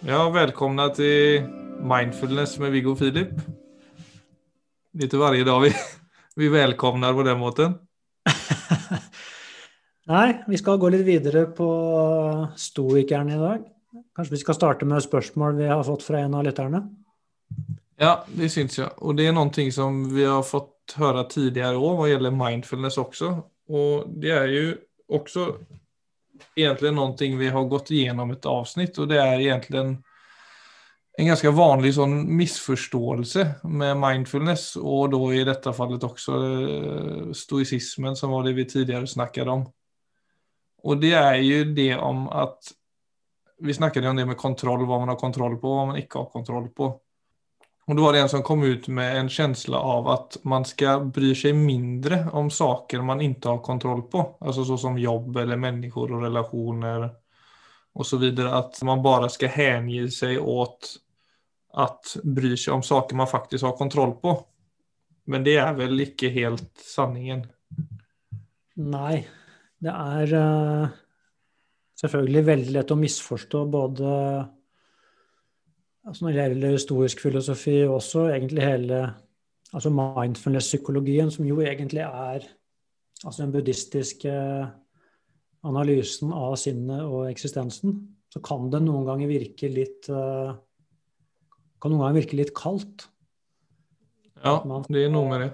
Ja, välkomna till Mindfulness med Viggo och Filip. Lite varje dag vi, vi välkomnar på den måten. Nei, vi skal gå litt videre på stoikeren i dag. Kanskje vi skal starte med spørsmål vi har fått fra en av lytterne? Ja, det syns jag. Och det är någonting som vi har fått höra tidigare år vad gäller mindfulness också. Och det är ju också egentligen någonting vi har gått igenom ett avsnitt och det är egentligen en ganska vanlig sån missförståelse med mindfulness och då i detta fallet också eh, stoicismen som var det vi tidigare snackade om. Och det är ju det om att vi snackade om det med kontroll, vad man har kontroll på och vad man ikke har kontroll på. Och då var det en som kom ut med en känsla av att man ska bry sig mindre om saker man inte har kontroll på. Alltså så som jobb eller människor och relationer och så vidare. Att man bara ska hänge sig åt att bry sig om saker man faktiskt har kontroll på. Men det er vel ikke helt sanningen? Nei. Det er uh, selvfølgelig veldig lett å misforstå både altså når det gjelder historisk filosofi, også egentlig hele altså mindfulness-psykologien, som jo egentlig er altså den buddhistiske analysen av sinnet og eksistensen, så kan det noen ganger virke litt uh, kan noen ganger virke litt kaldt. Ja, det er noe med det.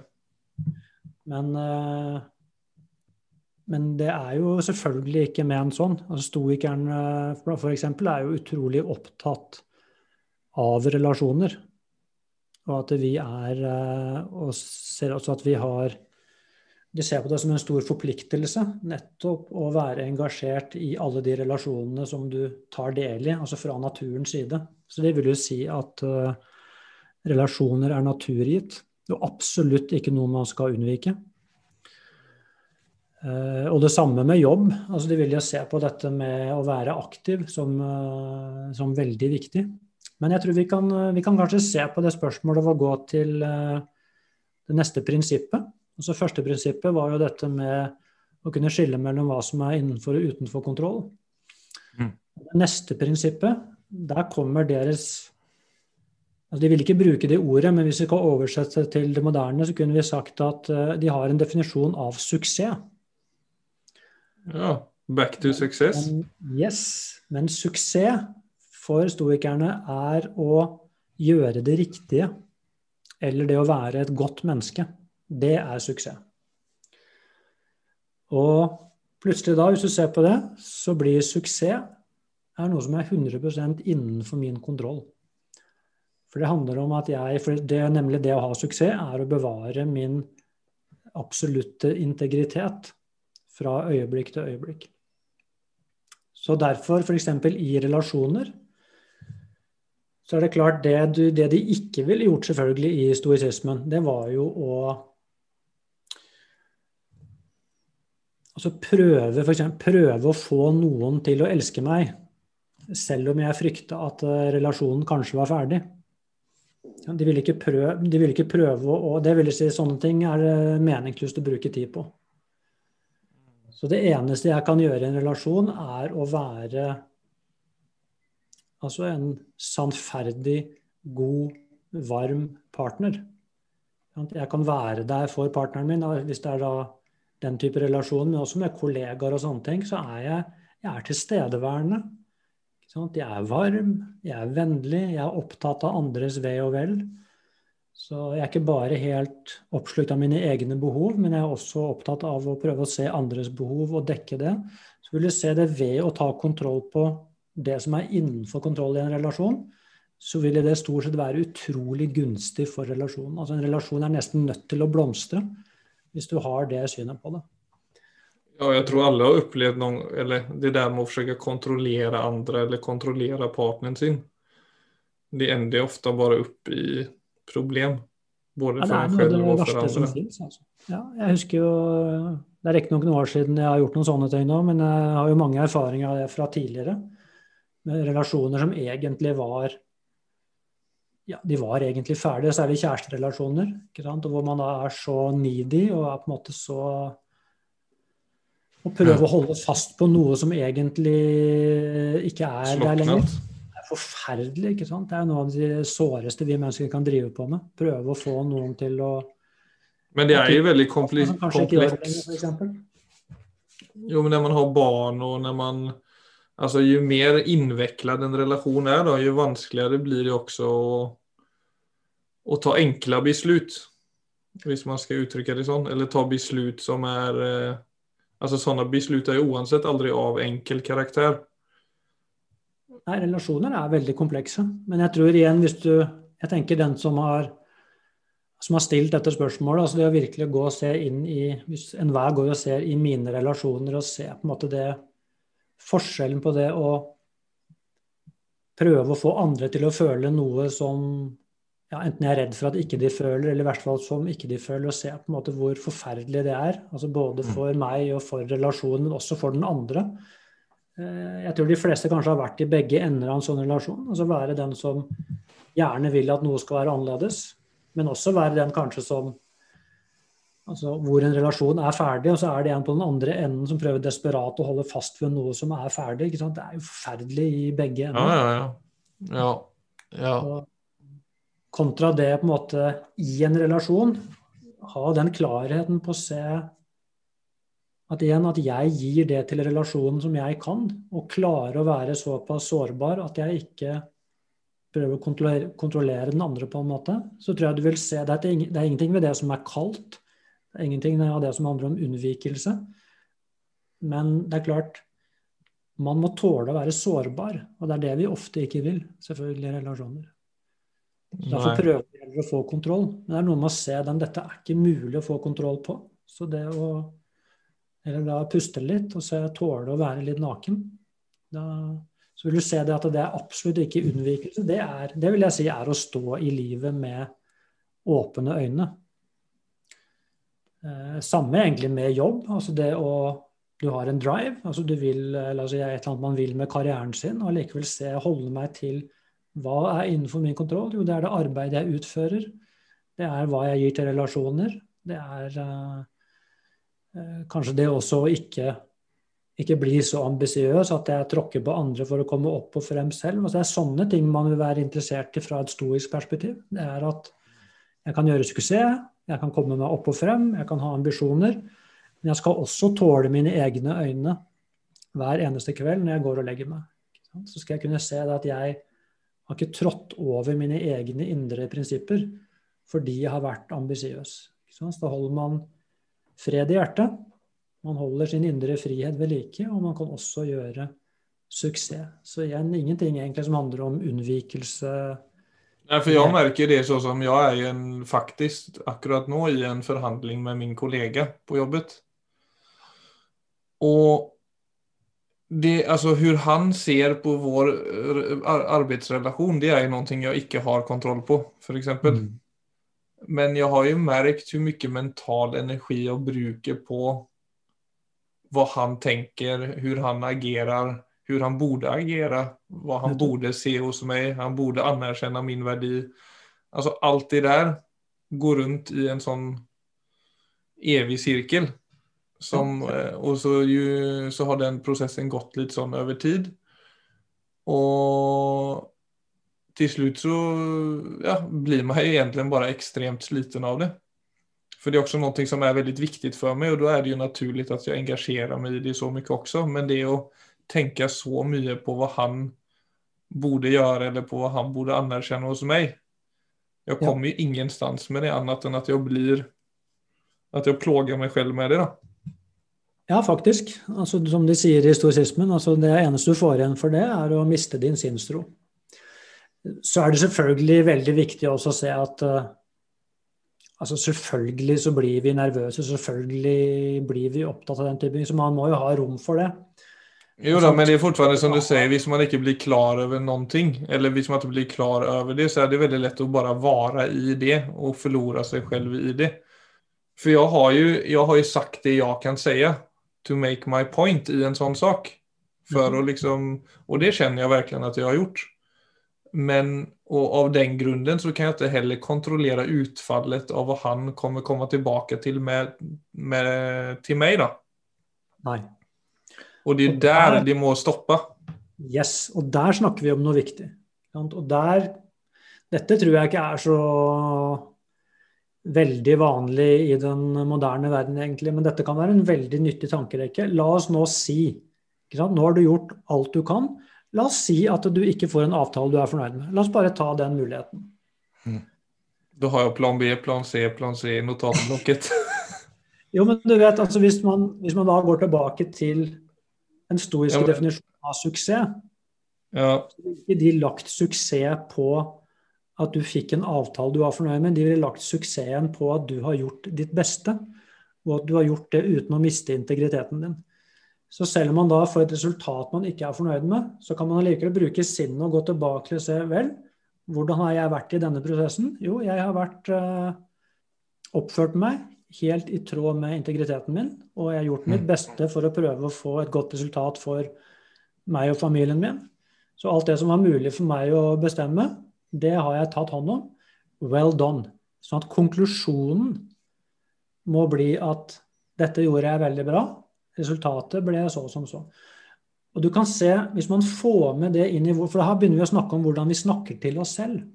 Men uh, men det er jo selvfølgelig ikke ment sånn. Altså, Stoikeren f.eks. er jo utrolig opptatt av relasjoner. Og at vi er Og ser også at vi har De ser på det som en stor forpliktelse nettopp å være engasjert i alle de relasjonene som du tar del i, altså fra naturens side. Så det vil jo si at uh, relasjoner er naturgitt, og absolutt ikke noe man skal unnvike. Uh, og det samme med jobb. altså De vil jo se på dette med å være aktiv som, uh, som veldig viktig. Men jeg tror vi kan, vi kan, kanskje se på det spørsmålet ved å gå til uh, det neste prinsippet. Altså Første prinsippet var jo dette med å kunne skille mellom hva som er innenfor og utenfor kontroll. Mm. Det neste prinsippet, der kommer deres altså De vil ikke bruke det ordet, men hvis vi kan oversette det til det moderne, så kunne vi sagt at de har en definisjon av suksess. Ja, back to success. Men, yes, men suksess for stoikerne er å gjøre det riktige. Eller det å være et godt menneske. Det er suksess. Og plutselig da, hvis du ser på det, så blir suksess er noe som er 100% innenfor min kontroll. For det handler om at jeg for det, Nemlig det å ha suksess er å bevare min absolutte integritet fra øyeblikk til øyeblikk. Så derfor, f.eks. i relasjoner, så er det klart det, du, det de ikke ville gjort selvfølgelig i stoisismen, det var jo å Altså prøve, for eksempel, prøve å få noen til å elske meg, selv om jeg frykta at eh, relasjonen kanskje var ferdig. De ville ikke prøve, de ville ikke prøve å Det vil si, sånne ting er det meningsløst å bruke tid på. Så det eneste jeg kan gjøre i en relasjon, er å være altså en sannferdig, god, varm partner. Jeg kan være der for partneren min, hvis det er da den type relasjon, men også med kollegaer og sånne ting, så er jeg, jeg er tilstedeværende. Jeg er varm, jeg er vennlig, jeg er opptatt av andres ve og vel. Så jeg er ikke bare helt oppslukt av mine egne behov, men jeg er også opptatt av å prøve å se andres behov og dekke det. Så vil du se det ved å ta kontroll på det som er innenfor kontroll i en relasjon, så vil det stort sett være utrolig gunstig for relasjonen. Altså En relasjon er nesten nødt til å blomstre hvis du har det synet på det. Ja, jeg tror alle har opplevd noen, eller det der med å forsøke å kontrollere andre eller kontrollere partneren sin. Det ender ofte bare opp i problem. Både ja, for en selv og for andre. Finnes, altså. ja, jeg husker jo Det er riktignok noen år siden jeg har gjort noen sånne ting nå, men jeg har jo mange erfaringer av det fra tidligere. Relasjoner som egentlig var ja, de var egentlig ferdige, særlig kjæresterelasjoner. Og hvor man da er så needy og er på en måte så Å prøve ja. å holde fast på noe som egentlig ikke er Sloknet. der lenger Det er forferdelig. ikke sant? Det er noe av det såreste vi mennesker kan drive på med. Prøve å få noen til å Men det er jo veldig komplekst. Jo, men når man har barn og når man... Alltså ju mer invecklad en relation är då, ju vanskeligere blir det också å, å ta enkle beslut. Hvis man skal uttrykke det sånn. Eller ta beslut som er Eh, Altså sånne beslut er jo oansett aldri av enkel karakter. Nei, relasjoner er veldig komplekse. Men jeg tror igjen, hvis du Jeg tenker den som har som har stilt dette spørsmålet, altså det å virkelig gå og se inn i Hvis enhver går og ser i mine relasjoner og ser på en måte det Forskjellen på det å prøve å få andre til å føle noe som ja, enten jeg er redd for at ikke de føler, eller i hvert fall som ikke de føler, og se på en måte hvor forferdelig det er. altså Både for meg og for relasjonen, men også for den andre. Eh, Jeg tror de fleste kanskje har vært i begge ender av en sånn relasjon. altså Være den som gjerne vil at noe skal være annerledes, men også være den kanskje som altså Hvor en relasjon er ferdig, og så er det en på den andre enden som prøver desperat å holde fast ved noe som er ferdig. ikke sant? Det er jo forferdelig i begge ender. ja, ja. Ja, ja. ja. Kontra det på en måte i en relasjon, ha den klarheten på å se at igjen at jeg gir det til relasjonen som jeg kan, og klarer å være såpass sårbar at jeg ikke prøver å kontrollere, kontrollere den andre på en måte, så tror jeg du vil se det er, ing- det er ingenting ved det som er kaldt. Er ingenting av det som handler om unnvikelse. Men det er klart, man må tåle å være sårbar, og det er det vi ofte ikke vil, selvfølgelig, i relasjoner. Så Derfor prøver vi å få kontroll. Men det er noe med å se den dette er ikke mulig å få kontroll på. Så det å eller da puste litt og se, tåle å være litt naken, da, så vil du se det at det er absolutt ikke unnvikelse. Det, er, det vil jeg si er å stå i livet med åpne øyne. Eh, samme egentlig med jobb. altså det å du har en drive, altså du vil, eller altså, et eller annet man vil med karrieren sin, og likevel se, holde meg til hva er innenfor min kontroll? Jo, det er det arbeidet jeg utfører. Det er hva jeg gir til relasjoner. Det er eh, eh, kanskje det også å ikke, ikke bli så ambisiøs at jeg tråkker på andre for å komme opp og frem selv. Altså, det er sånne ting man vil være interessert i fra et stoisk perspektiv. Det er at jeg kan gjøre suksess, jeg kan komme meg opp og frem, jeg kan ha ambisjoner. Men jeg skal også tåle mine egne øyne hver eneste kveld når jeg går og legger meg. Så skal jeg kunne se at jeg har ikke trådt over mine egne indre prinsipper fordi jeg har vært ambisiøs. Da holder man fred i hjertet. Man holder sin indre frihet ved like, og man kan også gjøre suksess. Så igjen ingenting egentlig som handler om unnvikelse. Nej, för jag märker det så som jag är en, faktiskt akkurat nå i en förhandling med min kollega på jobbet. Och det, alltså hur han ser på vår eh, arbetsrelation, det är ju någonting jag inte har kontroll på, för exempel. Mm. Men jag har ju märkt hur mycket mental energi jag brukar på vad han tänker, hur han agerar, hur han borde agera, vad han borde se hos mig, han borde anerkänna min värdi. Alltså allt det där går runt i en sån evig cirkel. Som, eh, och så, ju, så har den processen gått lite sån över tid. Och till slut så ja, blir man ju egentligen bara extremt sliten av det. För det är också någonting som är väldigt viktigt för mig och då är det ju naturligt att jag engagerar mig i det så mycket också. Men det är att tänka så mye på hva han borde gjøre, eller på hva han borde anerkjenne hos meg. Jeg kommer Ja. ju ingenstans med det annet enn at jeg blir At jeg plager meg selv med det da. Ja, faktisk. Altså, som de sier i stoisismen, altså det eneste du får igjen for det, er å miste din sinnsro. Så er det selvfølgelig veldig viktig også å se at uh, altså selvfølgelig så blir vi nervøse, selvfølgelig blir vi opptatt av den type ting, så man må jo ha rom for det. Jo da, men det är fortfarande som du säger, hvis man ikke blir klar over någonting, eller hvis man ikke blir klar over det, så er det veldig lett å bare være i det og förlora seg selv i det. For jeg har jo, jeg har jo sagt det jeg kan si, to make my point i en sånn sak. For mm. å liksom, og det kjenner jeg virkelig at jeg har gjort. Men og av den grunden så kan jeg ikke heller kontrollere utfallet av hva han kommer komme tilbake til med, med til meg. da. Nei. Och det er der, der där- det må stoppe. Yes, og der snakker vi om noe viktig. Og der Dette tror jeg ikke er så veldig vanlig i den moderne verden, egentlig, men dette kan være en veldig nyttig tankerekke. La oss nå si Nå har du gjort alt du kan. La oss si at du ikke får en avtale du er fornøyd med. La oss bare ta den muligheten. Mm. Da har jeg plan B, plan C, plan C i notatblokket. jo, men du vet, altså hvis man, hvis man, da går tilbake til en stoisk ja, men... definisjon av suksess, ja. ikke de lagt suksess på at du fikk en avtale du var fornøyd med. De ville lagt suksessen på at du har gjort ditt beste, og at du har gjort det uten å miste integriteten din. Så selv om man da får et resultat man ikke er fornøyd med, så kan man allikevel bruke sinnet og gå tilbake til å se vel, hvordan har jeg vært i denne prosessen? Jo, jeg har vært uh, oppført meg helt i tråd med integriteten min, og jeg har gjort mitt mm. beste for å prøve å få et godt resultat for meg og familien min. Så alt det som var mulig for meg å bestemme, det har jeg tatt hånd om. Well done. Sånn at konklusjonen må bli at dette gjorde jeg veldig bra. Resultatet ble så som så. Og du kan se, Hvis man får med det inn i For her begynner vi å snakke om hvordan vi snakker til oss selv.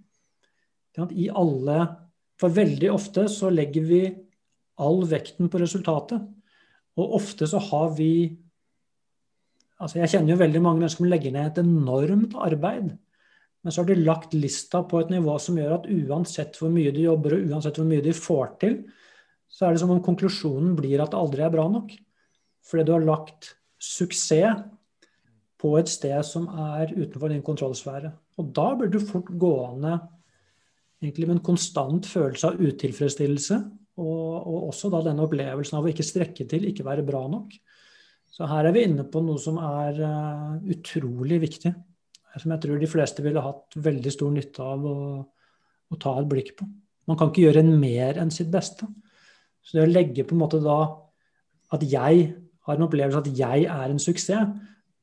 I alle, For veldig ofte så legger vi all vekten på resultatet. Og ofte så har vi altså Jeg kjenner jo veldig mange mennesker som legger ned et enormt arbeid men så har de lagt lista på et nivå som gjør at uansett hvor mye de jobber og uansett hvor mye de får til, så er det som om konklusjonen blir at det aldri er bra nok. Fordi du har lagt suksess på et sted som er utenfor din kontrollsfære. Og da blir du fort gående egentlig med en konstant følelse av utilfredsstillelse. Og, og, også da denne opplevelsen av å ikke strekke til, ikke være bra nok. Så her er vi inne på noe som er uh, utrolig viktig som jeg tror de fleste ville hatt veldig stor nytte av å, å, ta et blikk på. Man kan ikke gjøre en mer enn sitt beste. Så det å legge på en måte da at jeg har en opplevelse at jeg er en suksess,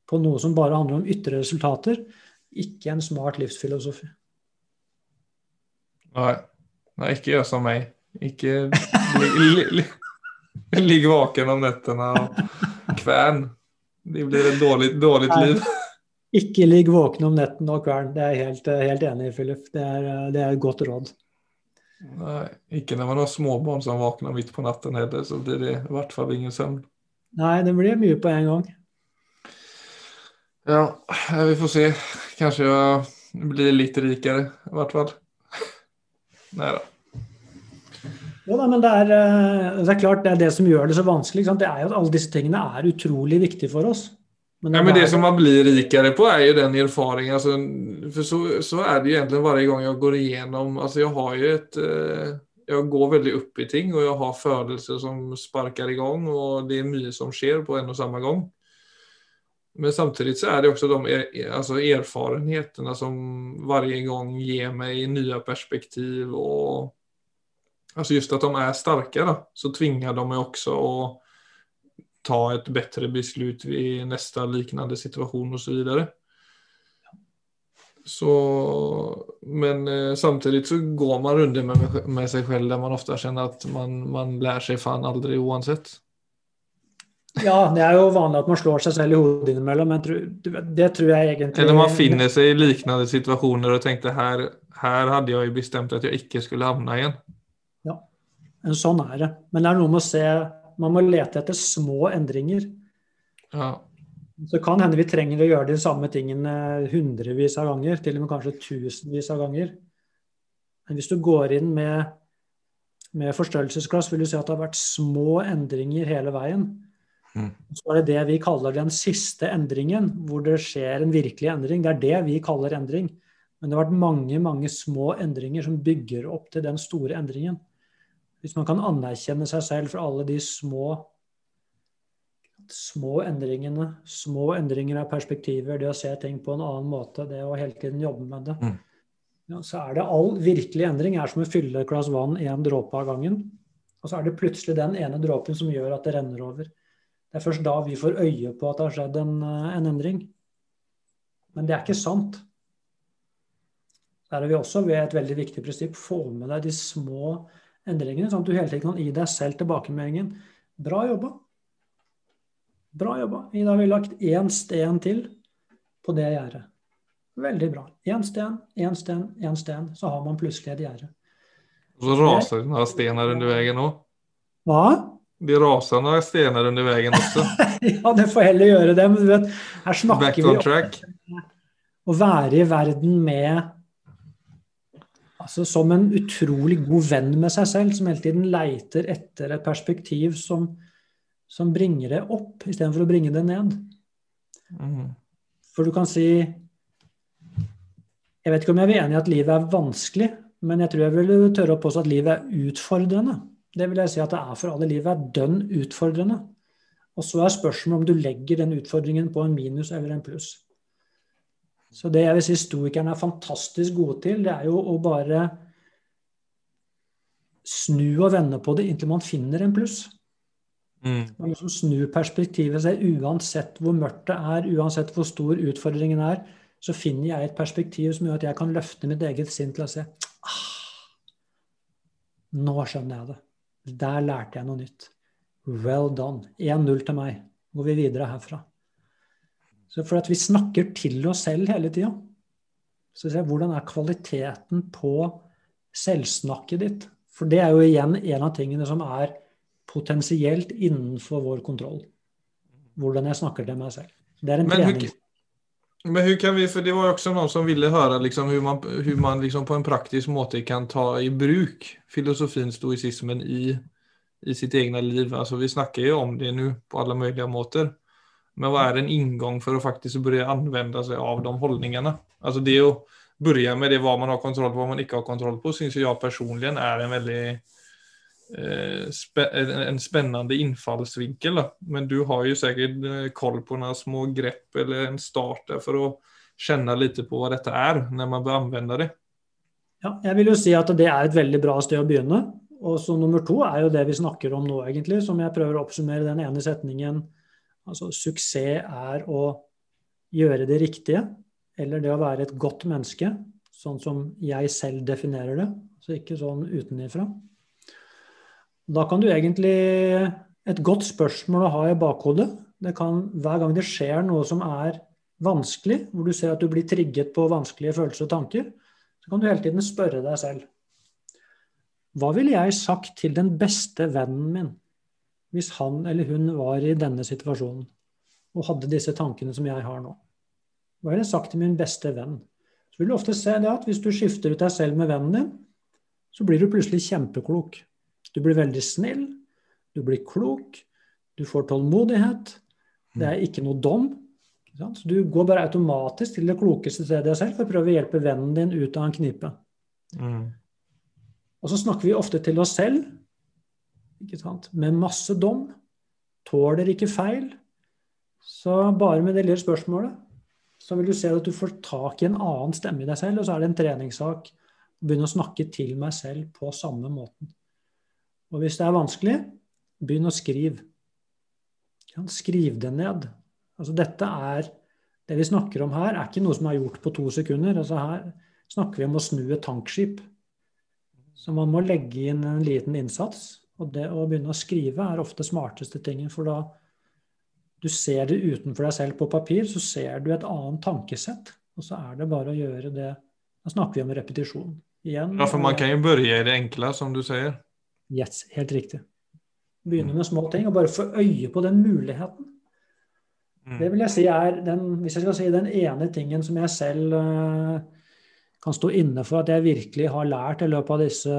på noe som bare handler om ytre resultater, ikke en smart livsfilosofi. Nei, Nei ikke gjør som meg. Ikke ligg vaken om nettene og kvern. Det blir et dårlig, dårlig liv. Ikke ligg våken om netten og kvern. Det er jeg helt, helt enig i, Philip. Det er, det er, et godt råd. Nei, ikke når man har småbarn som våkner midt på natten heller, så blir det i hvert fall ingen søvn. Nei, det blir mye på en gang. Ja, vi får se. Kanskje jeg blir litt rikere, i hvert fall. Nei da. Jo da, men det er, eh, det er, klart det er det som gjør det så vanskelig. Det er jo at alle disse tingene er utrolig viktige for oss. Men, ja, men det som man blir rikere på er jo den erfaringen. Altså, for så, så er det egentlig varje gang jeg går igjennom altså, Jeg har jo et Jeg går veldig opp i ting og jeg har følelser som sparker i gang, og det er mye som skjer på en og samme gang. Men samtidig så er det også de altså, alltså, som varje gang gir meg nye perspektiv og alltså just at de er starka då, så tvinger de meg også å ta et bedre beslut i neste liknande situasjon och så vidare. Så, men eh, samtidig så går man runder med, med sig själv der man ofte kjenner at man, man lär sig fan aldri uansett. Ja, det er jo vanlig at man slår seg selv i hodet innimellom, men det tror jeg egentlig Eller man finner seg i lignende situasjoner og tenkte her, her hadde jeg bestemt at jeg ikke skulle havne igjen. Sånn er det. Men det er noe med å se man må lete etter små endringer. Ja. Så kan hende vi trenger å gjøre de samme tingene hundrevis av ganger, til og med kanskje tusenvis av ganger. Men hvis du går inn med, med forstørrelsesglass, vil du se at det har vært små endringer hele veien. Mm. Så er det det vi kaller den siste endringen, hvor det skjer en virkelig endring. Det er det vi kaller endring. Men det har vært mange, mange små endringer som bygger opp til den store endringen. Hvis man kan anerkjenne seg selv for alle de små, små endringene, små endringer av perspektiver, det å se ting på en annen måte, det å hele tiden jobbe med det, mm. ja, så er det all virkelig endring er som å fylle et glass vann én dråpe av gangen. Og så er det plutselig den ene dråpen som gjør at det renner over. Det er først da vi får øye på at det har skjedd en, en endring. Men det er ikke sant. Der er vi også ved et veldig viktig prinsipp. Få med deg de små endringene, sånn at du hele tiden kan gi deg selv tilbakemeldingen. Bra jobba. Bra jobba. I dag har vi lagt én sten til på det gjerdet. Veldig bra. Én sten, én sten, én sten, så har man plutselig et gjerde. Og så raser det noen stener under veien òg. Hva? De raser noen stener under veien også. ja, det får heller gjøre det, men du vet, her snakker Back vi om track. å være i verden med Altså som en utrolig god venn med seg selv, som hele tiden leiter etter et perspektiv som, som bringer det opp, istedenfor å bringe det ned. Mm. For du kan si Jeg vet ikke om jeg er enig i at livet er vanskelig, men jeg tror jeg vil tørre å påstå at livet er utfordrende. Det vil jeg si at det er for alle. Livet er dønn utfordrende. Og så er spørsmålet om du legger den utfordringen på en minus eller en pluss. Så det jeg vil si stoikerne er fantastisk gode til, det er jo å bare snu og vende på det inntil man finner en pluss. Mm. Man liksom snur perspektivet seg uansett hvor mørkt det er, uansett hvor stor utfordringen er, så finner jeg et perspektiv som gjør at jeg kan løfte mitt eget sinn til å se ah, Nå skjønner jeg det. Der lærte jeg noe nytt. Well done. 1-0 til meg. Går vi videre herfra. Så for at vi snakker til oss selv hele tida. Så ser jeg hvordan er kvaliteten på selvsnakket ditt? For det er jo igjen en av tingene som er potensielt innenfor vår kontroll. Hvordan jeg snakker til meg selv. Det er en Men trening. hur, men hur kan vi, for det var jo også noen som ville høre liksom hur man, hur man liksom på en praktisk måte kan ta i bruk filosofien, stoicismen i, i sitt eget liv. Altså, vi snakker jo om det nå på alle mulige måter. Men vad är en ingång för att faktiskt börja använda sig av de hållningarna? Alltså det att börja med det vad man har kontroll på och vad man inte har kontroll på syns ju jag personligen är en väldigt eh, en, spennende spännande infallsvinkel. Då. Men du har ju säkert eh, koll på några små grepp eller en start där för att kjenne litt på hva dette er, når man bør anvende det. Ja, jeg vil jo si at det er et veldig bra sted å begynne. Og så nummer to er jo det vi snakker om nå, egentlig, som jeg prøver å oppsummere den ene setningen. Altså suksess er å gjøre det riktige, eller det å være et godt menneske, sånn som jeg selv definerer det, så ikke sånn utenifra. Da kan du egentlig Et godt spørsmål å ha i bakhodet. Det kan, hver gang det skjer noe som er vanskelig, hvor du ser at du blir trigget på vanskelige følelser og tanker, så kan du hele tiden spørre deg selv Hva ville jeg sagt til den beste vennen min hvis han eller hun var i denne situasjonen og hadde disse tankene som jeg har nå? Hva ville jeg sagt til min beste venn? Så vil du ofte se det at hvis du skifter ut deg selv med vennen din, så blir du plutselig kjempeklok. Du blir veldig snill, du blir klok, du får tålmodighet. Det er ikke noe dom. ikke? Så du går bare automatisk til det klokeste stedet selv for å prøve å hjelpe vennen din ut av en knipe. Og så snakker vi ofte til oss selv ikke sant? med masse dom. Tåler ikke feil. Så bare med det lille spørsmålet så vil du se at du får tak i en annen stemme i deg selv, og så er det en treningssak å begynne å snakke til meg selv på samme måten. Og hvis det er vanskelig, begynn å skrive. Ja, skriv det ned. Altså dette er Det vi snakker om her, er ikke noe som er gjort på to sekunder. Altså her snakker vi om å snu et tankskip. Så man må legge inn en liten innsats. Og det å begynne å skrive er ofte smarteste tingen, for da du ser det utenfor deg selv på papir, så ser du et annet tankesett. Og så er det bare å gjøre det Da snakker vi om repetisjon. Igjen. Ja, for man kan jo börja i det enkle, som du sier. Yes, helt riktig. Begynne med små ting og bare få øye på den muligheten. Mm. Det vil jeg si er den, hvis jeg skal si den ene tingen som jeg selv eh, kan stå inne for at jeg virkelig har lært i løpet av disse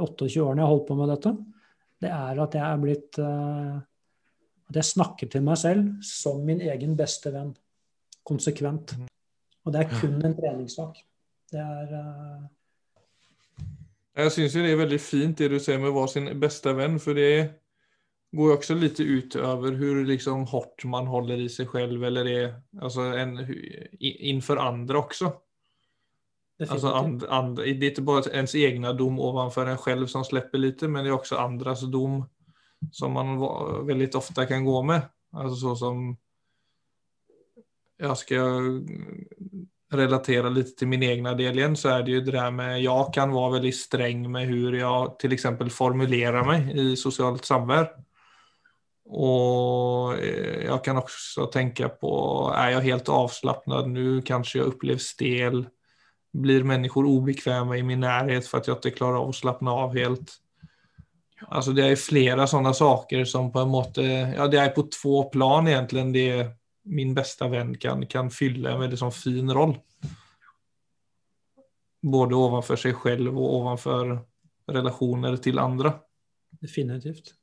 28 årene jeg har holdt på med dette, det er at jeg er blitt eh, At jeg snakker til meg selv som min egen beste venn. Konsekvent. Og det er kun en treningssak. Det er Jeg syns ju det er veldig fint det du sier med å være sin beste venn, for det går jo også litt utover hvor liksom hårt man holder i seg selv, eller det, altså en, i- inför andra Alltså and, and, det är inte bara ens egna dom ovanför en själv som släpper lite men det är också andras dom som man väldigt ofta kan gå med. Alltså så som jag ska relatera lite till min egna del igen så är det ju det där med jag kan vara väldigt sträng med hur jag till exempel formulerar mig i socialt samvär. Och eh, jag kan också tänka på, är jag helt avslappnad nu, kanske jag upplevs stel, blir människor obekväma i min närhet för att jag inte klarar av att slappna av helt. Alltså det är flera sådana saker som på en måte, ja det är på två plan egentligen det min bästa vän kan, kan fylla en väldigt sån fin roll. Både ovanför sig själv och ovanför relationer til andre. Definitivt.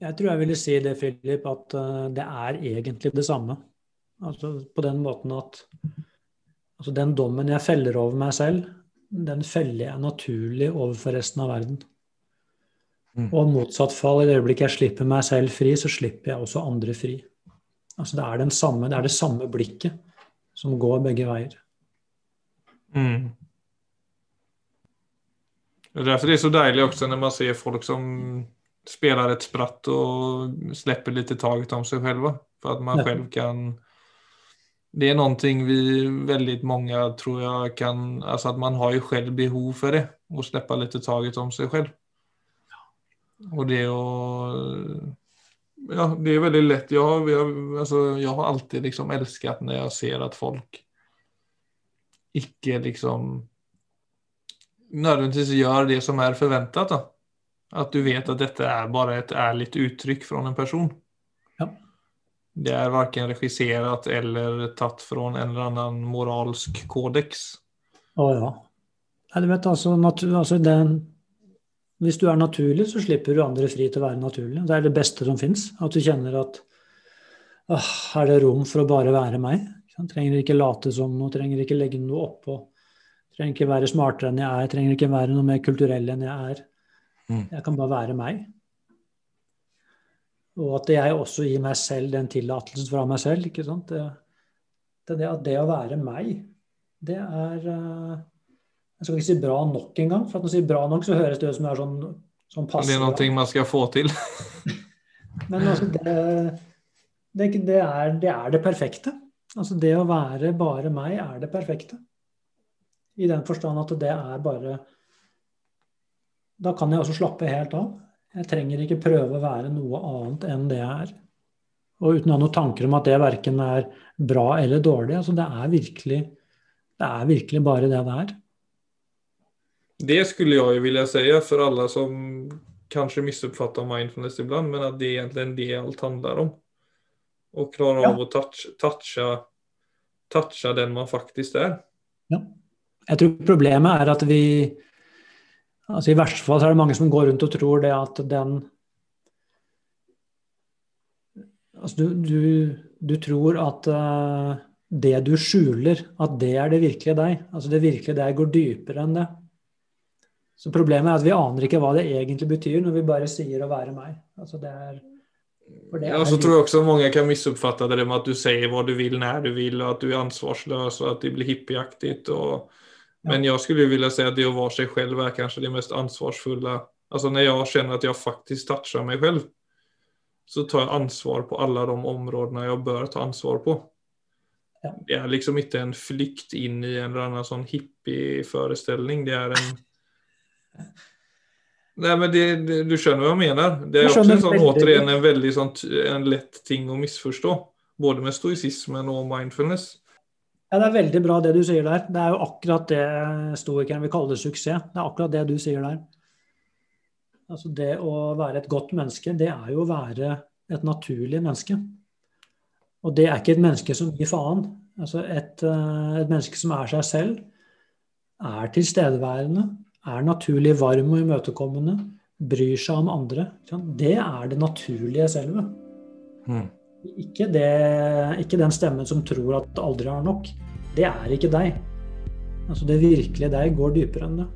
Jeg tror jeg ville si det, Philip, at eh, det er egentlig det samme. På den måten at altså den dommen jeg feller over meg selv, den feller jeg naturlig overfor resten av verden. Mm. Og motsatt fall, i det øyeblikket jeg slipper meg selv fri, så slipper jeg også andre fri. Altså det er, samme, det, er det samme blikket som går begge veier. Mm. Det er derfor det er så deilig også når man ser folk som spiller et spratt og slipper litt taget om seg selv. For at man ja. själv kan... Det är någonting vi väldigt många tror jag kan... Alltså att man har ju själv behov för det. Och släppa lite taget om sig själv. Och det och... Ja, det är väldigt lätt. Jag, jag, alltså, jag har alltid liksom älskat när jag ser att folk icke liksom nødvendigvis gjør det som er forventet. At du vet at dette er bare et ærlig uttrykk fra en person. Det er verken regissert eller tatt fra en eller annen moralsk kodeks. Å ja. ja. Du vet, altså, altså den, Hvis du er naturlig, så slipper du andre fri til å være naturlig. Det er det beste som fins. At du kjenner at åh, er det rom for å bare være meg? Jeg trenger ikke late som noe, trenger ikke legge noe oppå. Trenger ikke være smartere enn jeg er, trenger ikke være noe mer kulturell enn jeg er. Mm. Jeg kan bare være meg. Og at jeg også gir meg selv den tillatelsen fra meg selv. ikke sant? Det, det, det, det å være meg, det er uh, Jeg skal ikke si bra nok engang. For at når jeg sier bra nok, så høres det ut som det er sånn, sånn passe. Det er noe man skal få til. Men altså, det, det, det, er, det er det perfekte. Altså det å være bare meg er det perfekte. I den forstand at det er bare Da kan jeg også slappe helt av. Jeg trenger ikke prøve å være noe annet enn det jeg er. Og uten å ha noen tanker om at det verken er bra eller dårlig. Altså det er virkelig, det er virkelig bare det det er. Det skulle jeg jo vilja si for alle som kanskje misoppfatter mindfulness iblant, men at det er egentlig det alt handler om. Å klare ja. av å touche, touche den man faktisk er. Ja. Jeg tror problemet er at vi altså I verste fall så er det mange som går rundt og tror det at den altså du, du, du, tror at uh, det du skjuler, at det er det virkelige deg. Altså det virkelige deg går dypere enn det. Så problemet er at vi aner ikke hva det egentlig betyr når vi bare sier å være meg. Altså det er ja, så tror jeg også mange kan misoppfatte det med at du sier hva du vil når du vil og at du er ansvarsløs og at det blir hippieaktig. Og men jag skulle vilja säga att det att vara sig själv är kanske det mest ansvarsfulla. Alltså när jag känner att jag faktiskt touchar mig själv så tar jag ansvar på alla de områdena jag bör ta ansvar på. Det är liksom inte en flykt in i en eller annan sån hippie-föreställning. Det är en... Nej men det, det, du skjønner hva jeg mener. Det er også en sånn, återigen en veldig sånn, en lett ting å misforstå. Både med stoisismen og mindfulness. Ja, Det er veldig bra det du sier der. Det er jo akkurat det stoikeren vil kalle det suksess. Det er akkurat det du sier der. Altså Det å være et godt menneske, det er jo å være et naturlig menneske. Og det er ikke et menneske som gir faen. Altså et, eh, et menneske som er seg selv, er tilstedeværende, er naturlig varm og imøtekommende, bryr seg om andre. Det er det naturlige selve. Mm. Ikke, det, ikke, den stemmen som tror at det aldri har nok. Det er ikke deg. Altså Det virkelige deg går dypere enn det.